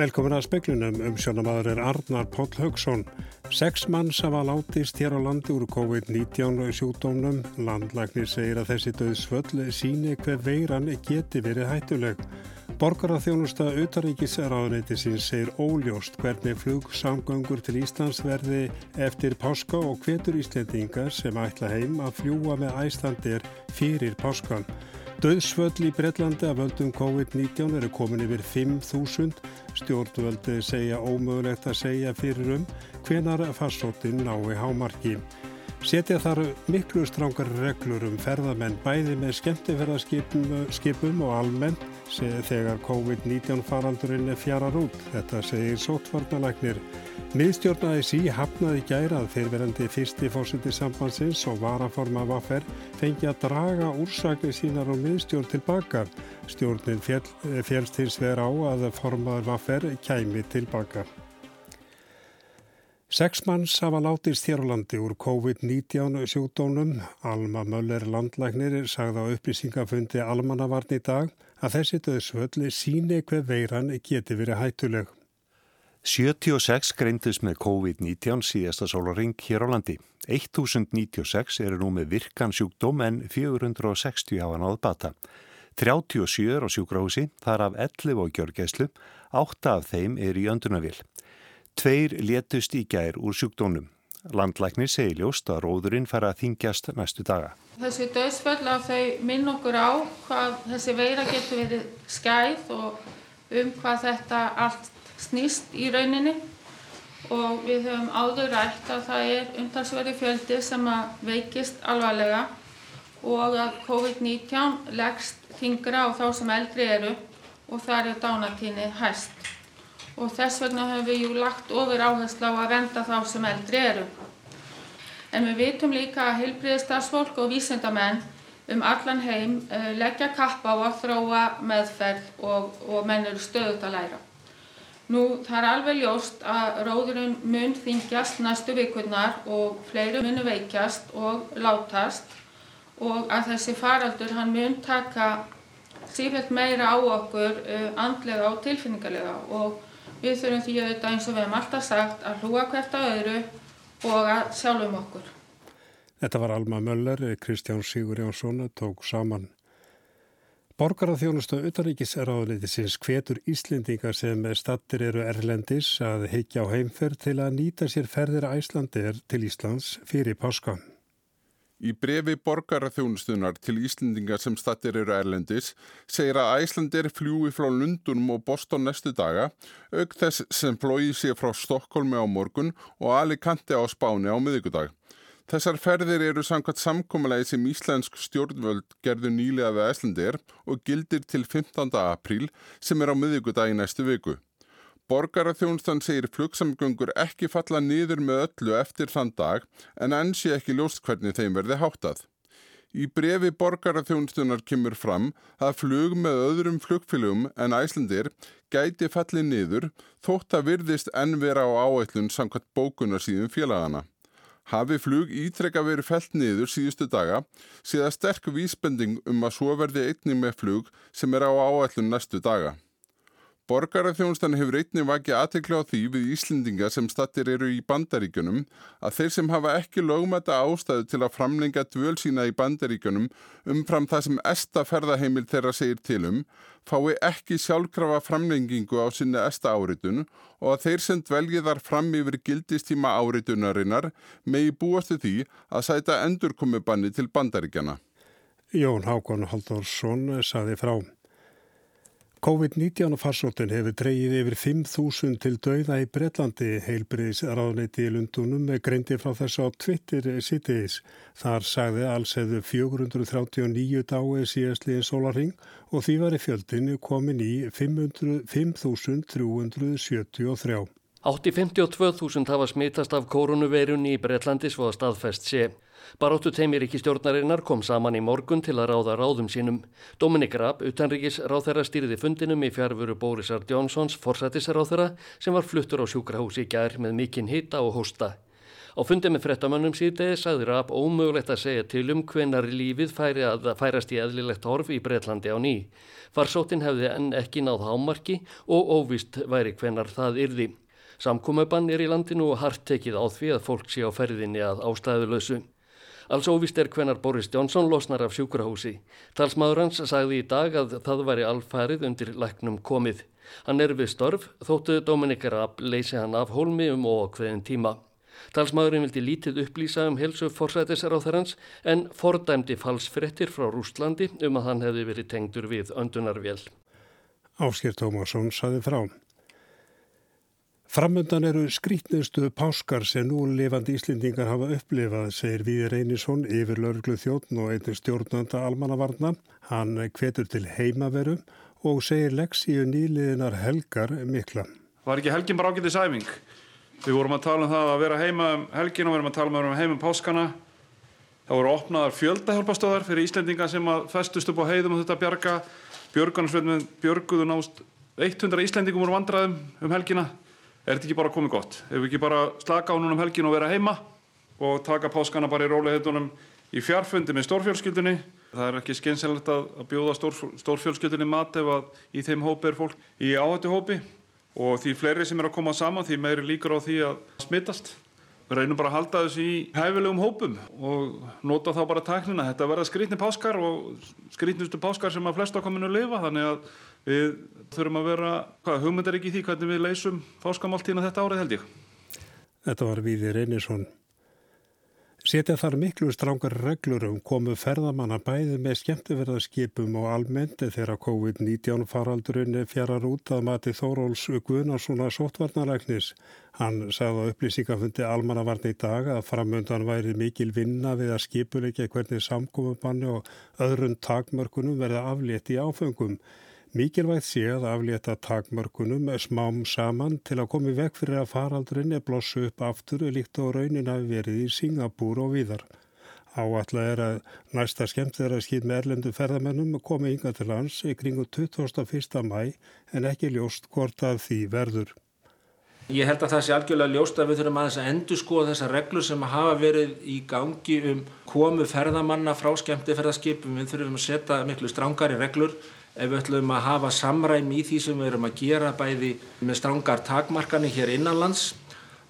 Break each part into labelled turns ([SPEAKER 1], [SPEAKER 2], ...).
[SPEAKER 1] Velkomin að speklunum um sjónamaður er Arnar Póll Haugsson. Seks manns hafa látist hér á landi úr COVID-19 sjúkdómnum. Landlæknir segir að þessi döðsvöll síni hver veiran geti verið hættuleg. Borgararþjónusta utaríkisraðuneytisins segir óljóst hvernig flugsamgöngur til Íslands verði eftir páska og hvetur Íslendingar sem ætla heim að fljúa með æslandir fyrir páskan. Döðsvöll í Breitlandi af völdum COVID-19 eru komin yfir 5.000. Stjórnvöldi segja ómögulegt að segja fyrir um hvenar farsóttin nái hámarki. Setja þar miklu strángar reglur um ferðamenn bæði með skemmtifærðarskipum og almennt þegar COVID-19 faraldurinn er fjarar út. Þetta segir sótvarnalæknir. Miðstjórnaði sí hafnaði gærað fyrirverandi fyrsti fórsiti sambansins og varaforma vaffer fengi að draga úrsakni sínar og miðstjórn tilbaka. Stjórnin fjælst hins vera á að formaður vaffer kæmi tilbaka. Seks manns hafa látist hér á landi úr COVID-19 sjúkdónum. Alma Möller landlæknir sagði á upplýsingafundi almannavarn í dag að þessi döðsvöldi síni hver veiran geti verið hættuleg.
[SPEAKER 2] 76 greindist með COVID-19 síðasta sólaring hér á landi. 1096 eru nú með virkan sjúkdóm en 460 hafa náðu bata. 37 er á sjúkrahúsi, þar af 11 á gjörgæslu, 8 af þeim er í öndunavil. Tveir létust í gær úr sjúkdónum. Landlæknir segi ljóst að róðurinn fara að þingjast næstu daga.
[SPEAKER 3] Þessi döðsföll að þau minn okkur á hvað þessi veira getur verið skæð og um hvað þetta allt snýst í rauninni og við höfum áður rætt að það er umtalsverði fjöldi sem að veikist alvarlega og að COVID-19 leggst þingra á þá sem eldri eru og þar er dánatíni hæst. Og þess vegna höfum við jú lagt ofur áherslu á að venda þá sem eldri eru. En við vitum líka að heilbriðistarsfólk og vísendamenn um allan heim eh, leggja kappa á að þróa meðferð og, og menn eru stöðut að læra. Nú það er alveg ljóst að róðurinn mun þingjast næstu vikurnar og fleiri munu veikjast og látast og að þessi faraldur hann mun taka sífælt meira á okkur uh, andlega og tilfinningarlega og við þurfum því auðvitað eins og við hefum alltaf sagt að hlúa hvert á öðru og að sjálfum okkur.
[SPEAKER 1] Þetta var Alma Möller, Kristján Sigur Jónsson tók saman Borgararþjónustu utaríkisráðleitisins hvetur Íslendingar sem stattir eru erlendis að heikja á heimferð til að nýta sér ferðir æslandir til Íslands fyrir páska.
[SPEAKER 4] Í brefi borgararþjónustunar til Íslendingar sem stattir eru erlendis segir að æslandir fljúi frá Lundunum og Boston næstu daga, auk þess sem flói sér frá Stokkólmi á morgun og Alicante á Spáni á miðugudag. Þessar ferðir eru samkvæmt samkómalagi sem Íslensk stjórnvöld gerðu nýlega við Æslandir og gildir til 15. apríl sem er á miðugudag í næstu viku. Borgararþjónustan segir flugsamgöngur ekki falla niður með öllu eftir þann dag en ensi ekki ljóst hvernig þeim verði háttað. Í brefi borgararþjónustunar kemur fram að flug með öðrum flugfélugum en Æslandir gæti fallið niður þótt að virðist enn vera á áætlun samkvæmt bókunarsýðum félagana. Hafi flug ítrekka verið felt niður síðustu daga síða sterk vísbending um að svo verði einnig með flug sem er á áætlun næstu daga. Borgararþjónustan hefur einnig vakið aðtekla á því við Íslendinga sem stattir eru í bandaríkunum að þeir sem hafa ekki lögmæta ástæðu til að framlenga dvöl sína í bandaríkunum umfram það sem esta ferðaheimil þeirra segir til um fái ekki sjálfkrafa framlengingu á sinni esta áritun og að þeir sem dvelgiðar fram yfir gildistíma áritunarinnar megi búastu því að sæta endurkomibanni til bandaríkjana.
[SPEAKER 1] Jón Hákon Halldórsson saði frá. COVID-19 farsóttin hefur dreyið yfir 5.000 til dauða í Breitlandi heilbriðis ráðneiti í Lundunum með greindi frá þessu á Twitter sittiðis. Þar sagði alls hefðu 439 dái síðastliðin sólaring og því var í fjöldinu komin í 5.373.
[SPEAKER 5] 852.000 hafa smittast af koronaveirunni í Breitlandi svo að staðfest sé. Baróttu teimir ekki stjórnarinnar kom saman í morgun til að ráða ráðum sínum. Dominik Raab, utanríkis ráþæra stýriði fundinum í fjárfuru Bórisar Jónsons forsættisráþæra sem var fluttur á sjúkrahúsi í gær með mikinn hita og hósta. Á fundið með frettamönnum síðdegi sagði Raab ómögulegt að segja til um hvenar lífið færi að færast í eðlilegt horf í Breitlandi á ný. Farsóttin hefði enn ekki náð hámarki og óvist væri hvenar það yrði. Samkúmöbann er í landinu og hart tekið á því að fólk sé á ferðinni að ástæðulösu. Alls óvist er hvenar Boris Johnson losnar af sjúkrahúsi. Talsmaður hans sagði í dag að það væri alfærið undir læknum komið. Hann er við störf, þóttuðu Dominik Raab leysi hann af hólmi um óakveðin tíma. Talsmaðurinn vildi lítið upplýsa um helsu forsætisráþarans en fordæmdi falsfrettir frá Rústlandi um að hann hefði verið tengdur við öndunarvél.
[SPEAKER 1] Ásker Tómasson saði frá. Framöndan eru skrítnustu páskar sem nú lifandi Íslendingar hafa upplifað, segir Víði Reynisson yfir lörglu þjóttn og einnig stjórnanda almannavarna. Hann hvetur til heimaveru og segir leksíu nýliðinar helgar mikla.
[SPEAKER 6] Var ekki helgin bara ágætið sæfing? Við vorum að tala um það að vera heima um helgin og við vorum að tala um að vera heima um páskana. Það voru opnaðar fjöldahjálpastöðar fyrir Íslendinga sem að festust upp á heiðum og þetta bjarga. Björgunarsveitnum björguðu nást 100 Íslendingum úr vandraðum um helgina. Er þetta ekki bara komið gott? Ef við ekki bara slaka á núna um helgin og vera heima og taka páskana bara í róliðheitunum í fjárfundi með stórfjölskyldunni. Það er ekki skynselegt að bjóða stór, stórfjölskyldunni mat ef að í þeim hópi er fólk í áhættu hópi og því fleiri sem er að koma saman því meiri líkur á því að smittast. Reynum bara að halda þessu í hæfilegum hópum og nota þá bara tæknina. Þetta verða skrítni páskar og skrítnustu páskar sem að flest ákominu lifa þannig að við þurfum að vera, hvað hugmyndar ekki í því hvernig við leysum páskamáltína þetta árið held ég.
[SPEAKER 1] Þetta var Víði Reynisson. Setja þar miklu strángar reglur um komu ferðamanna bæði með skemmtiverðarskipum og almendi þegar COVID-19 faraldurinn fjarar út að mati Þóróls Guðnarssona sótvarnaræknis. Hann sagði á upplýsingafundi almannavarni í dag að framöndan væri mikil vinna við að skipuleika hvernig samkomiðbanni og öðrun takmörkunum verða aflétt í áfengum. Mikilvægt sé að aflétta takmörkunum smám saman til að komi vekk fyrir að faraldurinn er blossu upp aftur líkt og raunin hafi verið í Singapúr og víðar. Áallega er að næsta skemmt er að skýt með erlendu ferðamennum komi yngan til lands kringu 21. mæ en ekki ljóst hvort að því verður.
[SPEAKER 7] Ég held að það sé algjörlega ljóst að við þurfum aðeins að endur skoða þessar reglur sem hafa verið í gangi um komu ferðamanna frá skemmtiferðarskipum. Við þurfum að setja miklu strángari reglur ef við ætlum að hafa samræmi í því sem við erum að gera bæði með strángar takmarkani hér innanlands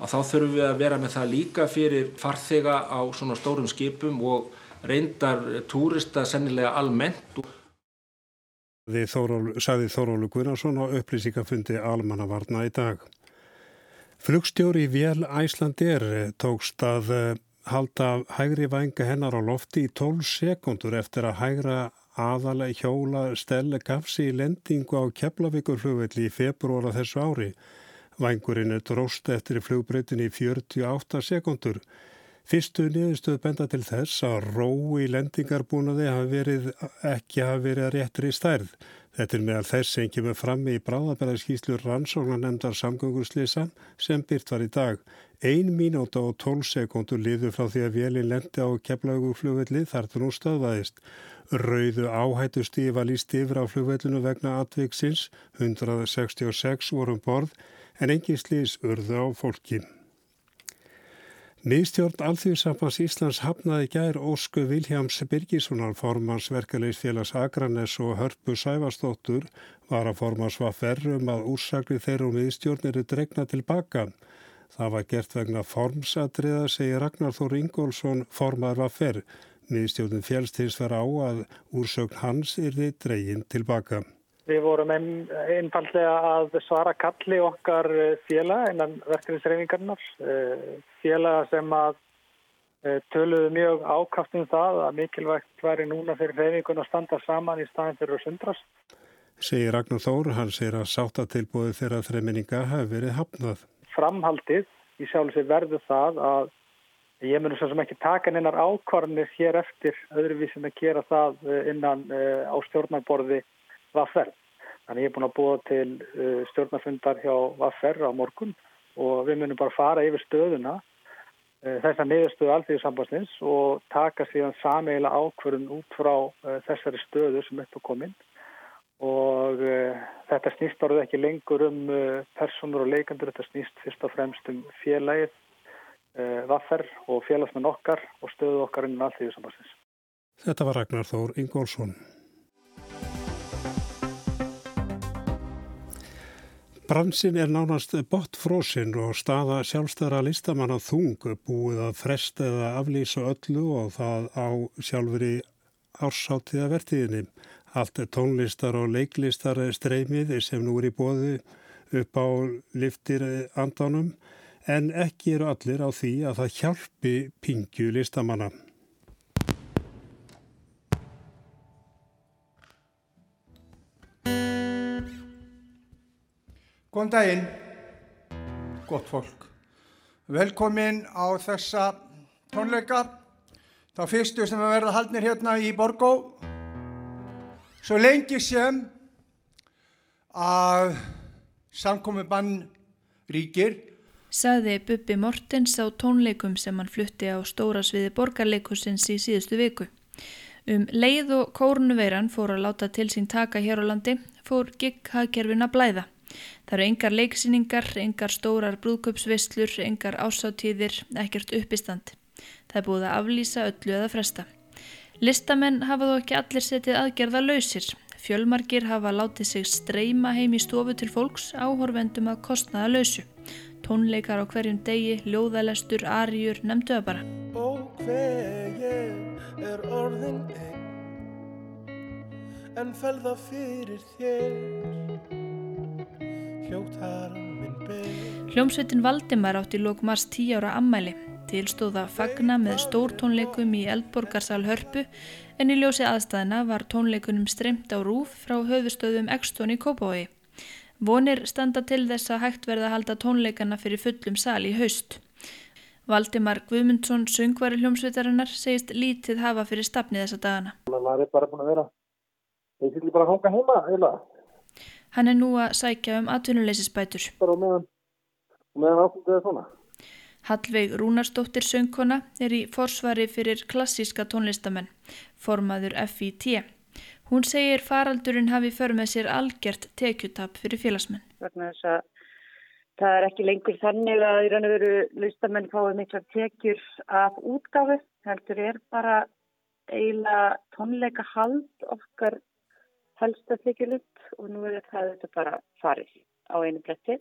[SPEAKER 7] að þá þurfum við að vera með það líka fyrir farþega á svona stórum skipum og reyndar túrista sennilega almennt.
[SPEAKER 1] Þið sagði Þórólu Guðnarsson á upplýsingafundi almannavarna í dag. Flugstjóri Vél Æslandir tókst að halda hægri vænga hennar á lofti í 12 sekundur eftir að hægra aðalega hjóla Stelle gafsi í lendingu á Keflavíkurflugvelli í februara þessu ári. Vængurinn er dróst eftir flugbreytin í 48 sekundur. Fyrstu niðurstöð benda til þess að ró í lendingarbúnaði hafi verið, ekki hafi verið að réttri stærð. Þetta er meðal þess sem kemur fram í bráðabæðarskíslu rannsóknar nefndar samgöngurslisan sem byrt var í dag. Ein mínúta og 12 sekundur liður frá því að vélinn lendi á Keflavíkurflugvelli þar til hún stöðvaðist. Rauðu áhættustífi var líst yfir á flugvellinu vegna atviksins, 166 vorum borð en engin slís urðu á fólki. Miðstjórn Alþjóðsambans Íslands hafnaði gær Ósku Viljáms Birgissonar formans verkefliðsfélags Akranes og Hörpu Sæfastóttur var að formans var ferrum að úrsakli þeirra og miðstjórn eru dregna tilbaka. Það var gert vegna formsadriða, segir Ragnar Þór Ingólfsson, formar var ferr. Miðstjórnum fjálst hins vera á að úrsögn hans er þið dreygin tilbaka.
[SPEAKER 8] Við vorum einfallega að svara kalli okkar eh, félag innan verkefnisreifingarnar. Eh, félaga sem að eh, töluðu mjög ákaft um það að mikilvægt væri núna fyrir reyfingun að standa saman í staðin fyrir að sundrast.
[SPEAKER 1] Segir Ragnar Þór, hann segir að sáttatilbúið þeirra þreiminninga hafi verið hafnað.
[SPEAKER 8] Framhaldið í sjálf sér verður það að Ég munum svo sem ekki taka hennar ákvarðinir hér eftir öðruvísin að gera það innan á stjórnarborði Vaffer. Þannig ég er búin að búa til uh, stjórnarfundar hjá Vaffer á morgun og við munum bara fara yfir stöðuna uh, þessar niðurstöðu alþjóðsambansins og taka síðan sameila ákvarðin út frá þessari stöðu sem upp er komin. Og þetta snýst árið ekki lengur um personur og leikandur, þetta snýst fyrst og fremst um félagið uh, vaffer og félagsmenn okkar og stöðu okkar innan allt því sambansins.
[SPEAKER 1] Þetta var Ragnar Þór Ingólfsson. Bransin er nánast botfrósin og staða sjálfstæðra listamanna þung búið að fresta eða aflýsa öllu og það á sjálfur í ársáttiða vertiðinni. Allt tónlistar og leiklistar streymið sem nú er í bóðu upp á liftir andanum en ekki eru allir á því að það hjálpi pingju listamanna.
[SPEAKER 9] Góðan daginn, gott fólk. Velkomin á þessa tónleika. Það fyrstu sem að verða haldnir hérna í Borgó. Svo lengi sem að samkomi bann ríkir.
[SPEAKER 10] Saði Bubi Mortens á tónleikum sem hann flutti á stóra sviði borgarleikusins í síðustu viku. Um leið og kórnuveiran fór að láta til sín taka hér á landi fór gigghagkerfin að blæða. Það eru engar leiksýningar, engar stórar brúðköpsvislur, engar ásáttíðir, ekkert uppistand. Það er búið að aflýsa öllu eða fresta. Listamenn hafa þó ekki allir setið aðgerða lausir. Fjölmarkir hafa látið sig streyma heim í stofu til fólks áhorfendum að kostnaða lausu. Tónleikar á hverjum degi, ljóðalestur, ariur, nefndu það bara.
[SPEAKER 11] Ó hver ég er orðin einn en felða fyrir þér
[SPEAKER 10] Hljómsveitin Valdimar átti lók mars 10 ára ammæli, tilstóða fagna með stór tónleikum í Eldborgarsal Hörpu en í ljósi aðstæðina var tónleikunum streymt á rúf frá höfustöðum Ekstón í Kópavogi. Vonir standa til þess að hægt verða að halda tónleikana fyrir fullum sal í haust. Valdimar Guðmundsson, söngvari hljómsveitarinnar, segist lítið hafa fyrir stafni þessa dagana.
[SPEAKER 12] Það er bara búin að vera, það er bara að hanga heima, eiginlega.
[SPEAKER 10] Hann er nú að sækja um atvinnuleysisbætur.
[SPEAKER 12] Bara meðan, meðan ákveðið svona.
[SPEAKER 10] Hallveig Rúnarsdóttir söngkona er í forsvari fyrir klassíska tónlistamenn, formaður FIT. Hún segir faraldurinn hafi för með sér algjört tekjutap fyrir félagsmenn.
[SPEAKER 13] Það er ekki lengur þannig að í raun og veru listamenn fáið mikla tekjur af útgafu. Heldur er bara eiginlega tónleika hald okkar helst að þykja lutt og nú er þetta bara farið á einu bretti.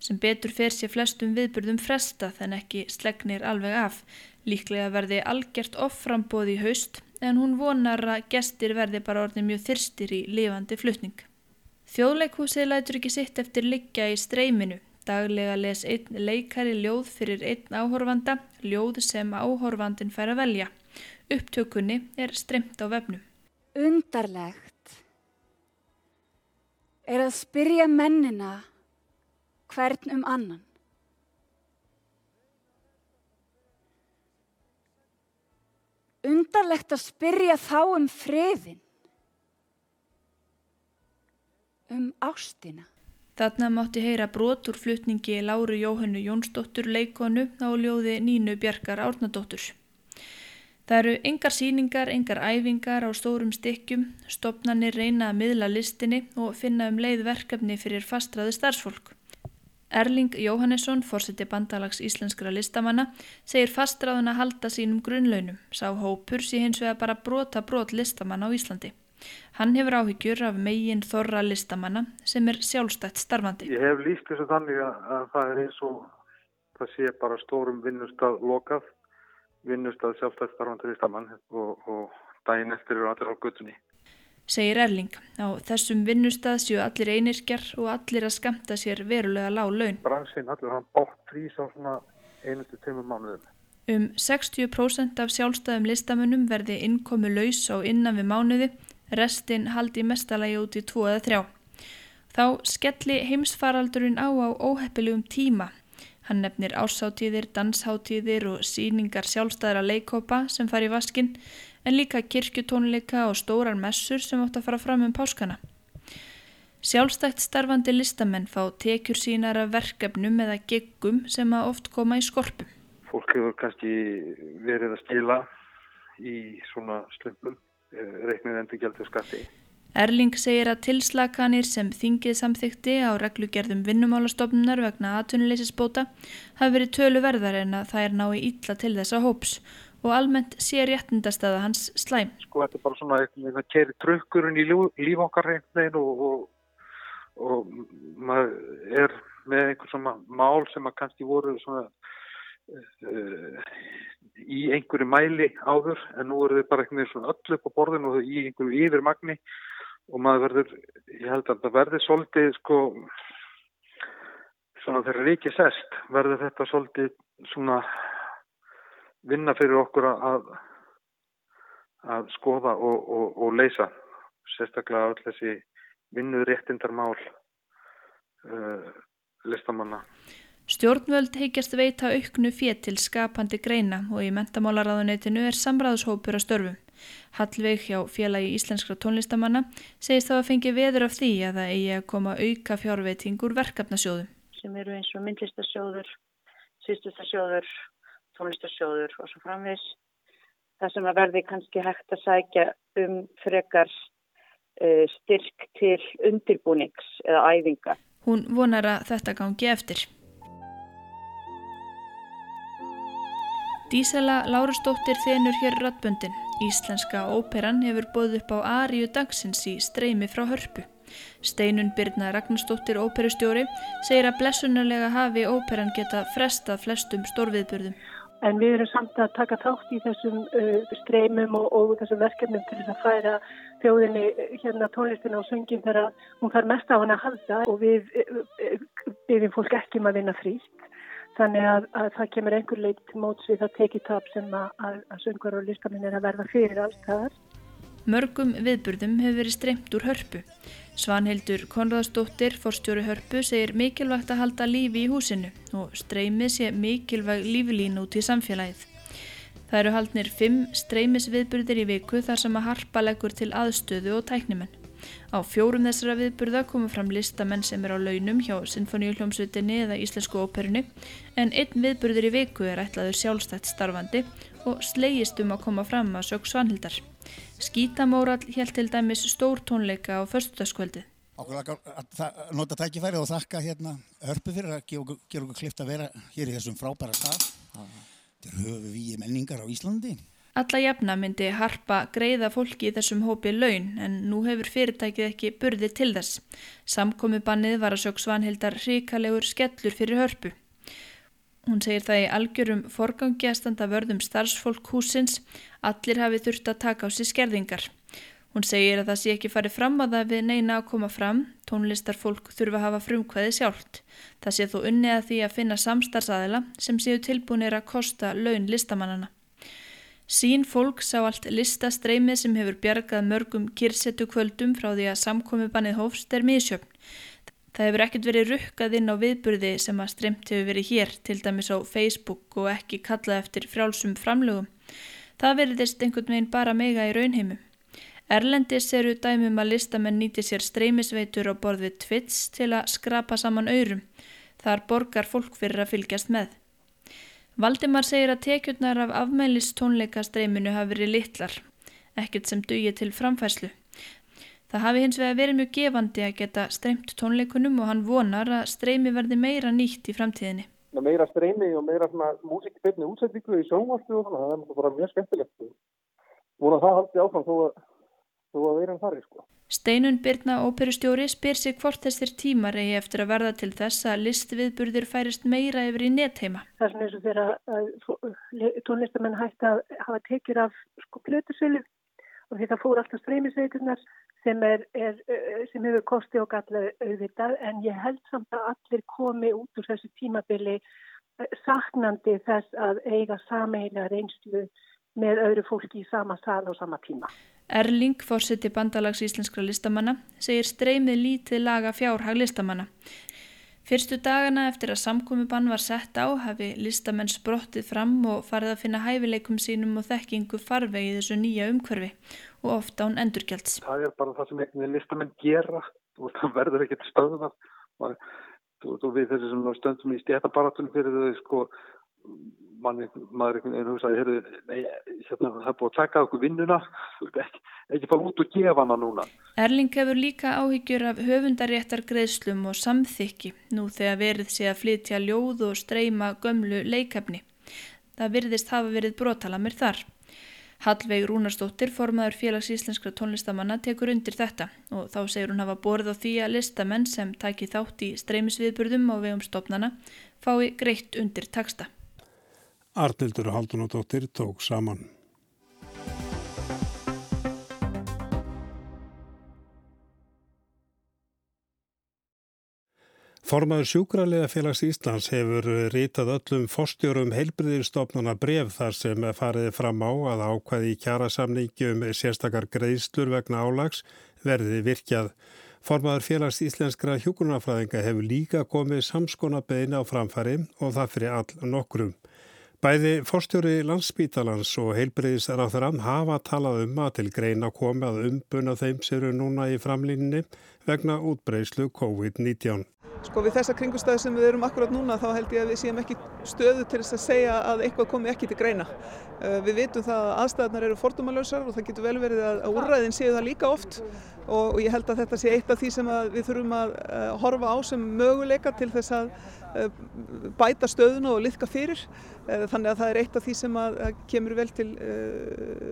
[SPEAKER 10] Sem betur fer sér flestum viðbyrðum fresta þann ekki slegnir alveg af. Líklega verði algjört offrambóð í haust en hún vonar að gestir verði bara orðin mjög þyrstir í lifandi flutning. Þjóðleikhúsið lætur ekki sitt eftir liggja í streyminu. Daglega les einn leikari ljóð fyrir einn áhorfanda, ljóð sem áhorfandin fær að velja. Upptökunni er streymt á vefnum.
[SPEAKER 14] Undarlegt er að spyrja mennina hvern um annan. Undarlegt að spyrja þá um friðin, um ástina.
[SPEAKER 10] Þarna mátti heyra brotur flutningi Láru Jóhannu Jónsdóttur leikonu á ljóði Nínu Bjarkar Árnadóttur. Það eru engar síningar, engar æfingar á stórum stykkjum, stopnarnir reyna að miðla listinni og finna um leið verkefni fyrir fastraði starfsfólk. Erling Jóhannesson, fórseti bandalags íslenskra listamanna, segir fastraðun að halda sínum grunnlaunum, sá hópur sé hins vega bara brota brot listamanna á Íslandi. Hann hefur áhyggjur af megin þorra listamanna sem er sjálfstætt starfandi.
[SPEAKER 12] Ég hef líst þessu þannig að það er eins og það sé bara stórum vinnustad lokað vinnustad sjálfstætt starfandur í stamann og, og daginn eftir eru allir á guttunni.
[SPEAKER 10] Segir Erling, á þessum vinnustad séu allir einirkjar og allir að skamta sér verulega lág laun.
[SPEAKER 12] Bransinn allir hann bótt frís á svona einustu tömum mánuðum.
[SPEAKER 10] Um 60% af sjálfstæðum listamönnum verði innkomu laus á innan við mánuði, restinn haldi mestalagi út í 2 eða 3. Þá skelli heimsfaraldurinn á á óheppilegum tíma Hann nefnir ásáttíðir, dansháttíðir og síningar sjálfstæðra leikópa sem fari í vaskinn en líka kirkjutónleika og stórar messur sem átt að fara fram um páskana. Sjálfstætt starfandi listamenn fá tekjur sínar af verkefnum eða geggum sem að oft koma í skorpum.
[SPEAKER 12] Fólk hefur kannski verið að stila í svona slumpum, eh, reiknið endur gæltu skatti.
[SPEAKER 10] Erling segir að tilslakanir sem þingið samþykti á reglugerðum vinnumálastofnunar vegna aðtunuleysisbóta hafi verið tölu verðar en að það er nái illa til þessa hóps og almennt sé réttindastæða hans slæm.
[SPEAKER 12] Sko þetta er bara svona eitthvað að keri trökkurinn í líf okkar reyndin og, og, og maður er með einhver svona mál sem að kannski voru svona uh, í einhverju mæli áður en nú eru þau bara einhvern veginn svona öll upp á borðinu og í einhverju yfirmagni og maður verður, ég held að það verður svolítið sko svona þegar ríkið sest verður þetta svolítið svona vinna fyrir okkur að að skoða og, og, og leysa sérstaklega all þessi vinnuð réttindarmál uh, listamanna
[SPEAKER 10] Stjórnvöld heikjast veita auknu fétt til skapandi greina og í mentamálaráðuneytinu er samræðshópur að störfu. Hallveig hjá félagi íslenskra tónlistamanna segist þá að fengi veður af því að það eigi að koma auka fjárveitingur verkefnasjóðu.
[SPEAKER 13] Sem eru eins og myndlistasjóður, sýstustasjóður, tónlistasjóður og svo framvis. Það sem að verði kannski hægt að sækja um frekar uh, styrk til undirbúnings eða æfinga.
[SPEAKER 10] Hún vonar að þetta gangi eftir. Dísela Lárusdóttir þenur hér rattböndin. Íslenska óperan hefur bóð upp á Ariu dagsins í streymi frá hörpu. Steinun Birna Ragnarsdóttir óperustjóri segir að blessunarlega hafi óperan geta frestað flestum stórviðburðum.
[SPEAKER 15] En við erum samt að taka þátt í þessum uh, streymum og, og þessum verkefnum til þess að færa þjóðinni uh, hérna tónlistina og söngin þegar hún fær mest á hann að halda og við uh, uh, byrjum fólk ekki um að vinna fríst. Þannig að, að það kemur einhver leit til móts við það tekið tap sem að, að, að söngur og listaminn er að verða fyrir alls þar.
[SPEAKER 10] Mörgum viðburðum hefur verið streymt úr hörpu. Svanhildur Konradsdóttir, forstjóri hörpu, segir mikilvægt að halda lífi í húsinu og streymið sé mikilvæg lífilín út í samfélagið. Það eru haldnir fimm streymisviðburðir í viku þar sem að harpa leggur til aðstöðu og tæknimenn. Á fjórum þessara viðburða komu fram listamenn sem er á launum hjá Sinfoníuljómsvitinni eða Íslensku óperunni en einn viðburður í viku er ætlaður sjálfstætt starfandi og slegist um að koma fram að sög svanhildar. Skítamórall held til dæmis stór tónleika á förstutaskvöldi.
[SPEAKER 16] Okkur að nota tækifæri og þakka hérna hörpu fyrir að gera okkur klift að vera hér í þessum frábæra stað. Þetta er höfu við menningar á Íslandi.
[SPEAKER 10] Alla jafna myndi harpa greiða fólki í þessum hópi laun en nú hefur fyrirtækið ekki burði til þess. Samkomibannið var að sög Svanhildar ríkalegur skellur fyrir hörpu. Hún segir það í algjörum forgangi að standa vörðum starfsfólk húsins, allir hafi þurft að taka á sér skerðingar. Hún segir að það sé ekki farið fram að það við neina að koma fram, tónlistarfólk þurfa að hafa frumkvæði sjálft. Það sé þó unni að því að finna samstarfsaðila sem séu tilbúinir að kosta laun listamannana. Sín fólk sá allt listastreymið sem hefur bjargað mörgum kyrsetu kvöldum frá því að samkomi bannið hófst er misjöfn. Það hefur ekkert verið rukkað inn á viðburði sem að streymt hefur verið hér, til dæmis á Facebook og ekki kallað eftir frjálsum framlögum. Það veriðist einhvern veginn bara mega í raunheimu. Erlendis eru dæmum að listamenn nýti sér streymisveitur á borð við Twits til að skrapa saman aurum. Þar borgar fólk fyrir að fylgjast með. Valdimar segir að tekjurnar af afmælistónleikastreyminu hafi verið litlar, ekkert sem dugir til framfæslu. Það hafi hins vega verið mjög gefandi að geta streymt tónleikunum og hann vonar að streymi verði meira nýtt í framtíðinni.
[SPEAKER 17] Meira streymi og meira músikbyrni útsettingu í sjónvartu og það er mjög skemmtilegt. Vona það haldi áfram þó að, þó að vera en farið sko.
[SPEAKER 10] Steinun Birna óperustjóri spyr sig hvort þessir tímar eigi eftir að verða til þess að listviðburðir færist meira yfir í netteima.
[SPEAKER 15] Það er svona eins og þegar tónlistamenn hætti að hafa tekjur af sko plötusölu og það fór alltaf streymisveiturnar sem, er, er, sem hefur kosti og galla auðvitað en ég held samt að allir komi út úr þessu tímabili saknandi þess að eiga sameila reynslu með öðru fólki í sama sal og sama tíma.
[SPEAKER 10] Erling, fórseti bandalags íslenskra listamanna, segir streymið lítið laga fjárhag listamanna. Fyrstu dagana eftir að samkomiðbann var sett á hafi listamenn sprottið fram og farið að finna hæfileikum sínum og þekkingu farvegi í þessu nýja umhverfi og ofta án endurgjalds.
[SPEAKER 12] Það er bara það sem listamenn gera og það verður ekkert stöðunar og við þessi sem stöndum í stjætabaratunum fyrir þau sko mann, maður einhvern veginn hugsaði, hérna, það er búið að taka okkur vinnuna, ekki,
[SPEAKER 17] ekki fara út og gefa hana núna.
[SPEAKER 10] Erling hefur líka áhyggjur af höfundaréttar greiðslum og samþykki nú þegar verið sé að flytja ljóð og streyma gömlu leikefni. Það virðist hafa verið brotalamir þar. Hallveig Rúnarsdóttir, formaður félags íslenskra tónlistamanna, tekur undir þetta og þá segir hún hafa borð á því að listamenn sem taki þátt í streymisviðburðum á vegum stopnana fái greitt undir taksta.
[SPEAKER 1] Arnildur Haldunadóttir tók saman. Formaður sjúkralega félags Íslands hefur rítað öllum fórstjórum heilbriðirstofnana bref þar sem fariði fram á að ákvæði í kjærasamningi um sérstakar greiðslur vegna álags verði virkjað. Formaður félags íslenskra hjúkurnafræðinga hefur líka komið samskona beina á framfæri og það fyrir all nokkrum. Bæði fórstjóri landsbítalans og heilbriðisráþurann hafa talað um að til greina komi að umbuna þeim sem eru núna í framlýninni vegna útbreyslu COVID-19.
[SPEAKER 18] Sko við þessa kringustæði sem við erum akkurat núna þá held ég að við séum ekki stöðu til þess að segja að eitthvað komi ekki til greina. Uh, við vitum það að aðstæðarnar eru fordómalösar og það getur vel verið að úrræðin séu það líka oft og ég held að þetta sé eitt af því sem við þurfum að uh, horfa á sem möguleika til þess að bæta stöðuna og liðka fyrir. Þannig að það er eitt af því sem að kemur vel til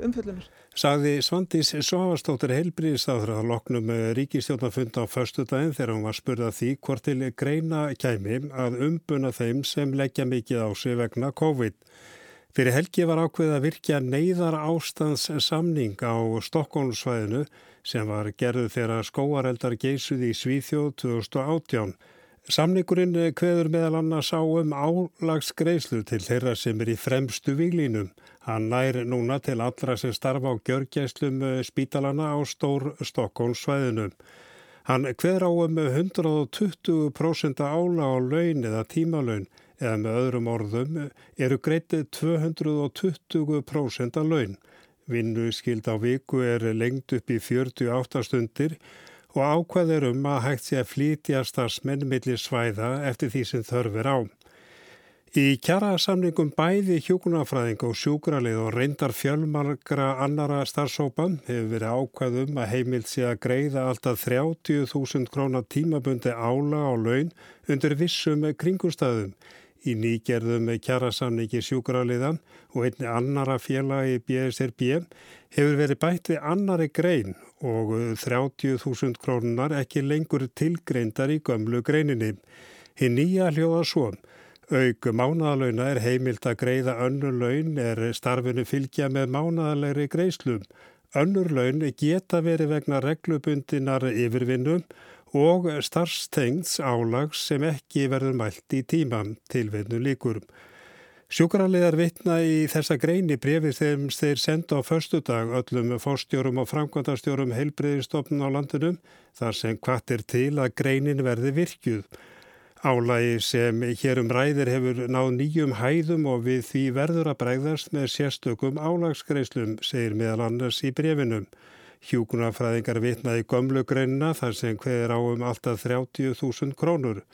[SPEAKER 18] umfjöldunar.
[SPEAKER 1] Sagði Svandís Svavastóttir heilbríðisáður að loknum ríkistjónafund á förstu daginn þegar hún var spurðað því hvort til greina kæmi að umbuna þeim sem leggja mikið á sig vegna COVID. Fyrir helgi var ákveð að virkja neyðar ástands samning á Stokkónsvæðinu sem var gerðu þegar skóareldar geysuði í Svíþjóð 2018. Samningurinn kveður meðal annars á um álagsgreislu til þeirra sem er í fremstu výlínum. Hann nær núna til allra sem starfa á gjörgæslum spítalana á stór Stokkónsvæðinu. Hann hver á um 120% ála á laun eða tímalöun eða með öðrum orðum eru greitið 220% af laun. Vinnu skild á viku er lengt upp í 48 stundir og ákveður um að hægt sé að flytja starfsmenn millir svæða eftir því sem þörfur á. Í kjara samningum bæði hjókunarfræðing og sjúkralið og reyndar fjölmarkra annara starfsópan hefur verið ákvæðum að heimilt sé að greiða alltaf 30.000 krónar tímabundi ála á laun undir vissum kringustæðum. Í nýgerðum kjara samningi sjúkraliðan og einni annara félagi BSRB hefur verið bætt við annari grein og 30.000 krónar ekki lengur tilgreindar í gömlu greininni. Hinn nýja hljóða svon. Auk mánaðalauna er heimilt að greiða önnur laun er starfinu fylgja með mánaðalegri greiðslum. Önnur laun geta verið vegna reglubundinar yfirvinnum og starfstengts álags sem ekki verður mælt í tíman tilvinnu líkur. Sjúkrarlegar vitna í þessa greini brefið þeim þeir senda á förstu dag öllum fórstjórum og framkvæmtastjórum heilbreyðistofnun á landinum þar sem er til að greinin verði virkjuð. Álægi sem hér um ræðir hefur náð nýjum hæðum og við því verður að bregðast með sérstökum álagsgreislum, segir meðal annars í brefinum. Hjúkunarfræðingar vitnaði gömlugreinina þar sem hverjir á um alltaf 30.000 krónur.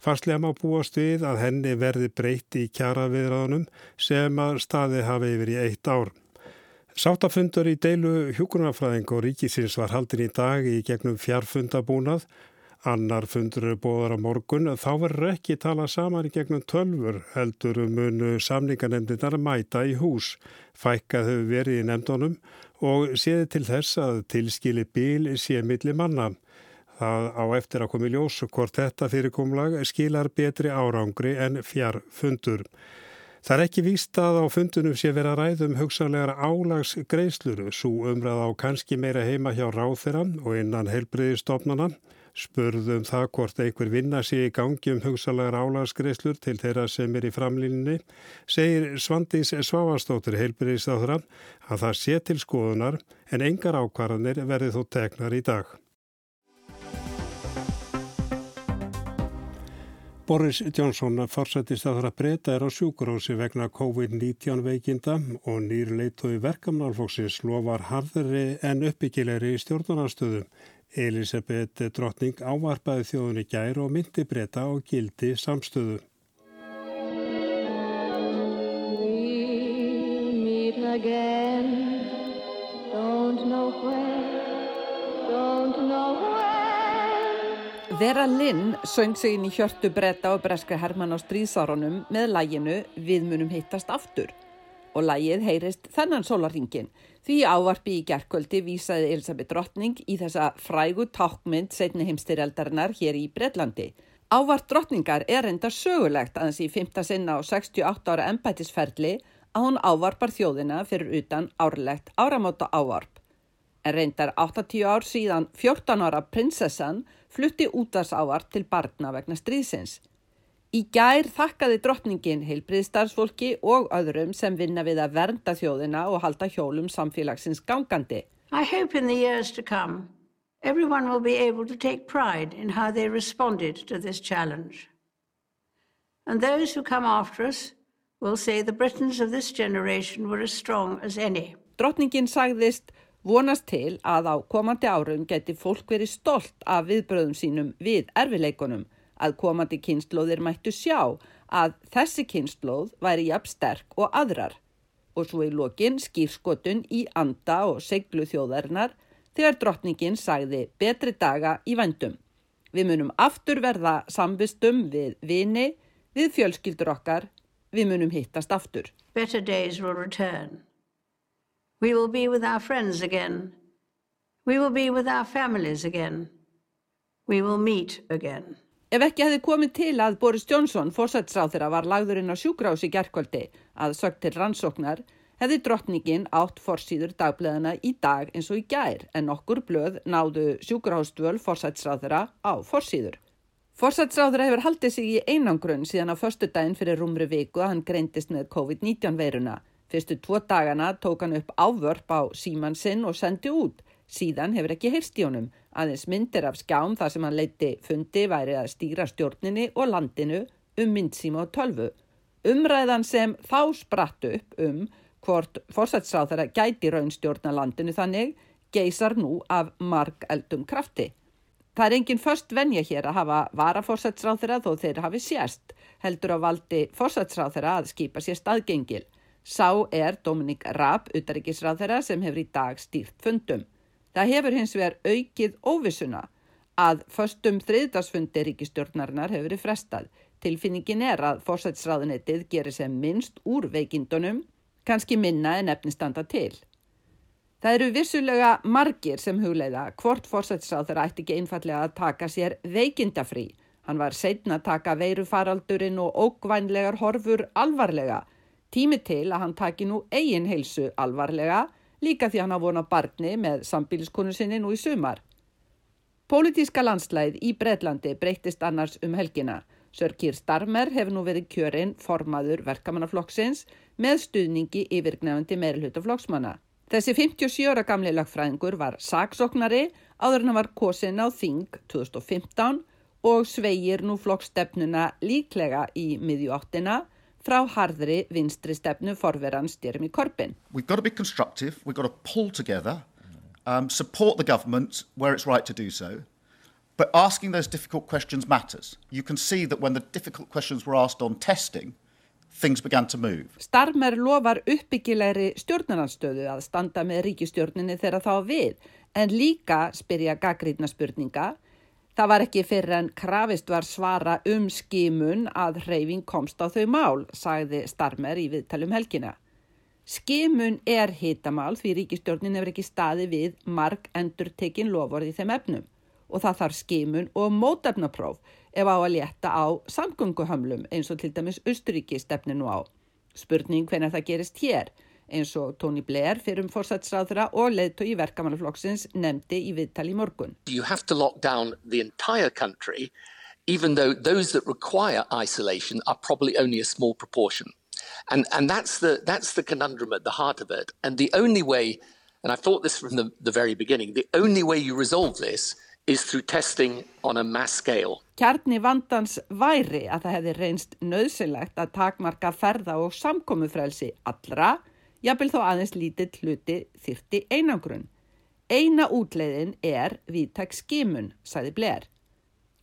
[SPEAKER 1] Farslega má búast við að henni verði breytt í kjara viðræðunum sem að staði hafi yfir í eitt ár. Sáttafundur í deilu hjúkunarfræðing og ríkisins var haldin í dag í gegnum fjarfundabúnað Annar fundur eru bóðar á morgun, þá verður ekki tala saman í gegnum tölfur heldur munu samningarnemndinar mæta í hús. Fækkað hefur verið í nefndunum og séði til þess að tilskili bíl sé milli manna. Það á eftir að komi ljós hvort þetta fyrirkomlag skilar betri árangri en fjár fundur. Það er ekki víst að á fundunum sé vera ræðum hugsanlegar álags greiðsluru, svo umræð á kannski meira heima hjá ráþirann og innan heilbriðistofnana spurðum það hvort einhver vinna sé í gangi um hugsalega álagsgreislur til þeirra sem er í framlýninni, segir Svandís Svavastóttir heilbyrðistáðra að það sé til skoðunar en engar ákvarðanir verði þó tegnar í dag. Boris Johnson forsættist að það að breyta er á sjúkurósi vegna COVID-19 veikinda og nýr leitói verkamnálfóksins lofar harðri en uppbyggilegri í stjórnarnarstöðum. Elisabeth Drottning ávarpaði þjóðunni gær og myndi breyta á gildi samstöðu.
[SPEAKER 19] don't know where, don't know where.
[SPEAKER 20] Vera Lynn söng sig inn í hjörtu bretta og breska Hermann á stríðsárunum með læginu Við munum hittast aftur og lægið heyrist þennan sólaringin því ávarpi í gerkvöldi vísaði Elisabeth Drottning í þessa frægu tákmynd setni heimstyrjaldarinnar hér í Breitlandi. Ávart drottningar er enda sögulegt aðeins í 5. sinna og 68 ára embætisferli að hún ávarpar þjóðina fyrir utan árlegt áramóta ávarp. En reyndar 80 ár síðan 14 ára prinsessan flutti útars ávarp til barna vegna stríðsins. Í gær þakkaði drottningin heilbriðstarfsfólki og öðrum sem vinna við að vernda þjóðina og halda hjólum samfélagsins gangandi.
[SPEAKER 21] I hope in the years to come everyone will be able to take pride in how they responded to this challenge. And those who come after us will say the Britons of this generation were as strong as any.
[SPEAKER 20] Drottningin sagðist vonast til að á komandi árum geti fólk verið stolt af viðbröðum sínum við erfileikunum að komandi kynnslóðir mættu sjá að þessi kynnslóð væri jafn sterk og aðrar og svo í lokin skýrskotun í anda og seglu þjóðarinnar þegar drottningin sagði betri daga í vandum. Við munum aftur verða sambistum við vini, við fjölskyldur okkar, við munum hittast aftur.
[SPEAKER 21] Better days will return. We will be with our friends again. We will be with our families again. We will meet again.
[SPEAKER 20] Ef ekki hefði komið til að Boris Johnson, fórsætsráð þeirra, var lagðurinn á sjúkrás í gerðkvöldi að sögt til rannsóknar, hefði drottningin átt forsýður dagbleðana í dag eins og í gær en okkur blöð náðu sjúkrahástvöl fórsætsráðara á forsýður. Fórsætsráðara hefur haldið sig í einangrunn síðan á förstu daginn fyrir rúmri viku að hann greintist með COVID-19 veiruna. Fyrstu tvo dagana tók hann upp ávörp á síman sinn og sendi út. Síðan hefur ekki heyrst í honum. Aðeins myndir af skjám þar sem hann leiti fundi væri að stýra stjórninni og landinu um myndsíma og tölvu. Umræðan sem þá spratt upp um hvort fórsætsráðara gæti raunstjórna landinu þannig geysar nú af marg eldum krafti. Það er enginn först venja hér að hafa varafórsætsráðara þó þeir hafi sérst, heldur á valdi fórsætsráðara að skipa sér staðgengil. Sá er Dominik Raab, utaríkisráðara sem hefur í dag stýrt fundum. Það hefur hins vegar aukið óvissuna að förstum þriðdagsfundi ríkistjórnarinnar hefur verið frestað. Tilfinningin er að fórsætsráðunettið gerir sem minnst úr veikindunum, kannski minna en efnistanda til. Það eru vissulega margir sem hugleiða hvort fórsætsráður ætti ekki einfallega að taka sér veikindafrí. Hann var setna að taka veirufaraldurinn og ógvænlegar horfur alvarlega. Tími til að hann taki nú eigin heilsu alvarlega, líka því hann hafa vonað barni með sambíliskonu sinni nú í sumar. Pólitíska landslæð í Breitlandi breytist annars um helgina. Sörkir Starmer hefur nú verið kjörinn formaður verkamannaflokksins með stuðningi yfirgnefandi meirulhuta flokksmanna. Þessi 57 ára gamli lagfræðingur var saksóknari áður en hann var kosin á Þing 2015 og sveigir nú flokkstefnuna líklega í miðjúáttina frá harðri vinstri stefnu forverans Jeremy Corbyn.
[SPEAKER 22] We've got to be constructive, we've got to pull together, um, support the government where it's right to do so, but asking those difficult questions matters. You can see that when the difficult questions were asked on testing, things began to move.
[SPEAKER 20] Starmer lofar uppbyggilegri stjórnarnarstöðu að standa með ríkistjórninni þegar þá við, en líka spyrja gaggrítna spurninga. Það var ekki fyrir en krafist var svara um skimun að hreyfing komst á þau mál, sagði Starmer í viðtalum helgina. Skimun er hitamál því ríkistjórnin hefur ekki staði við marg endur tekin lofórið í þeim efnum og það þarf skimun og mótefnapróf ef á að létta á samgönguhamlum eins og til dæmis Östuríki stefni nú á. Spurning hvernig það gerist hér eins og Tony Blair fyrir um fórsætsráðra og leðtó í verkamannaflokksins nefndi í viðtali í morgun.
[SPEAKER 23] You have to lock down the entire country even though those that require isolation are probably only a small proportion. And, and that's, the, that's the conundrum at the heart of it. And the only way, and I've thought this from the, the very beginning, the only way you resolve this is through testing on a mass scale.
[SPEAKER 20] Kjarni vandans væri að það hefði reynst nöðsynlegt að takmarka ferða og samkomufrelsi allra, jafnvel þó aðeins lítill hluti þyrti einangrun. Eina útleiðin er viðtak skimun, sagði Blair.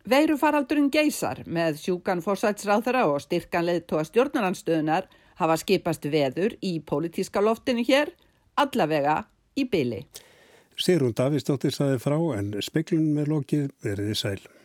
[SPEAKER 20] Veirufaraldurinn geysar með sjúkan fórsætsráðara og styrkanleið tóa stjórnaranstöðunar hafa skipast veður í pólitíska loftinu hér, allavega í byli.
[SPEAKER 1] Sigrun Davísdóttir saði frá en speiklunum er lokið veriði sæl.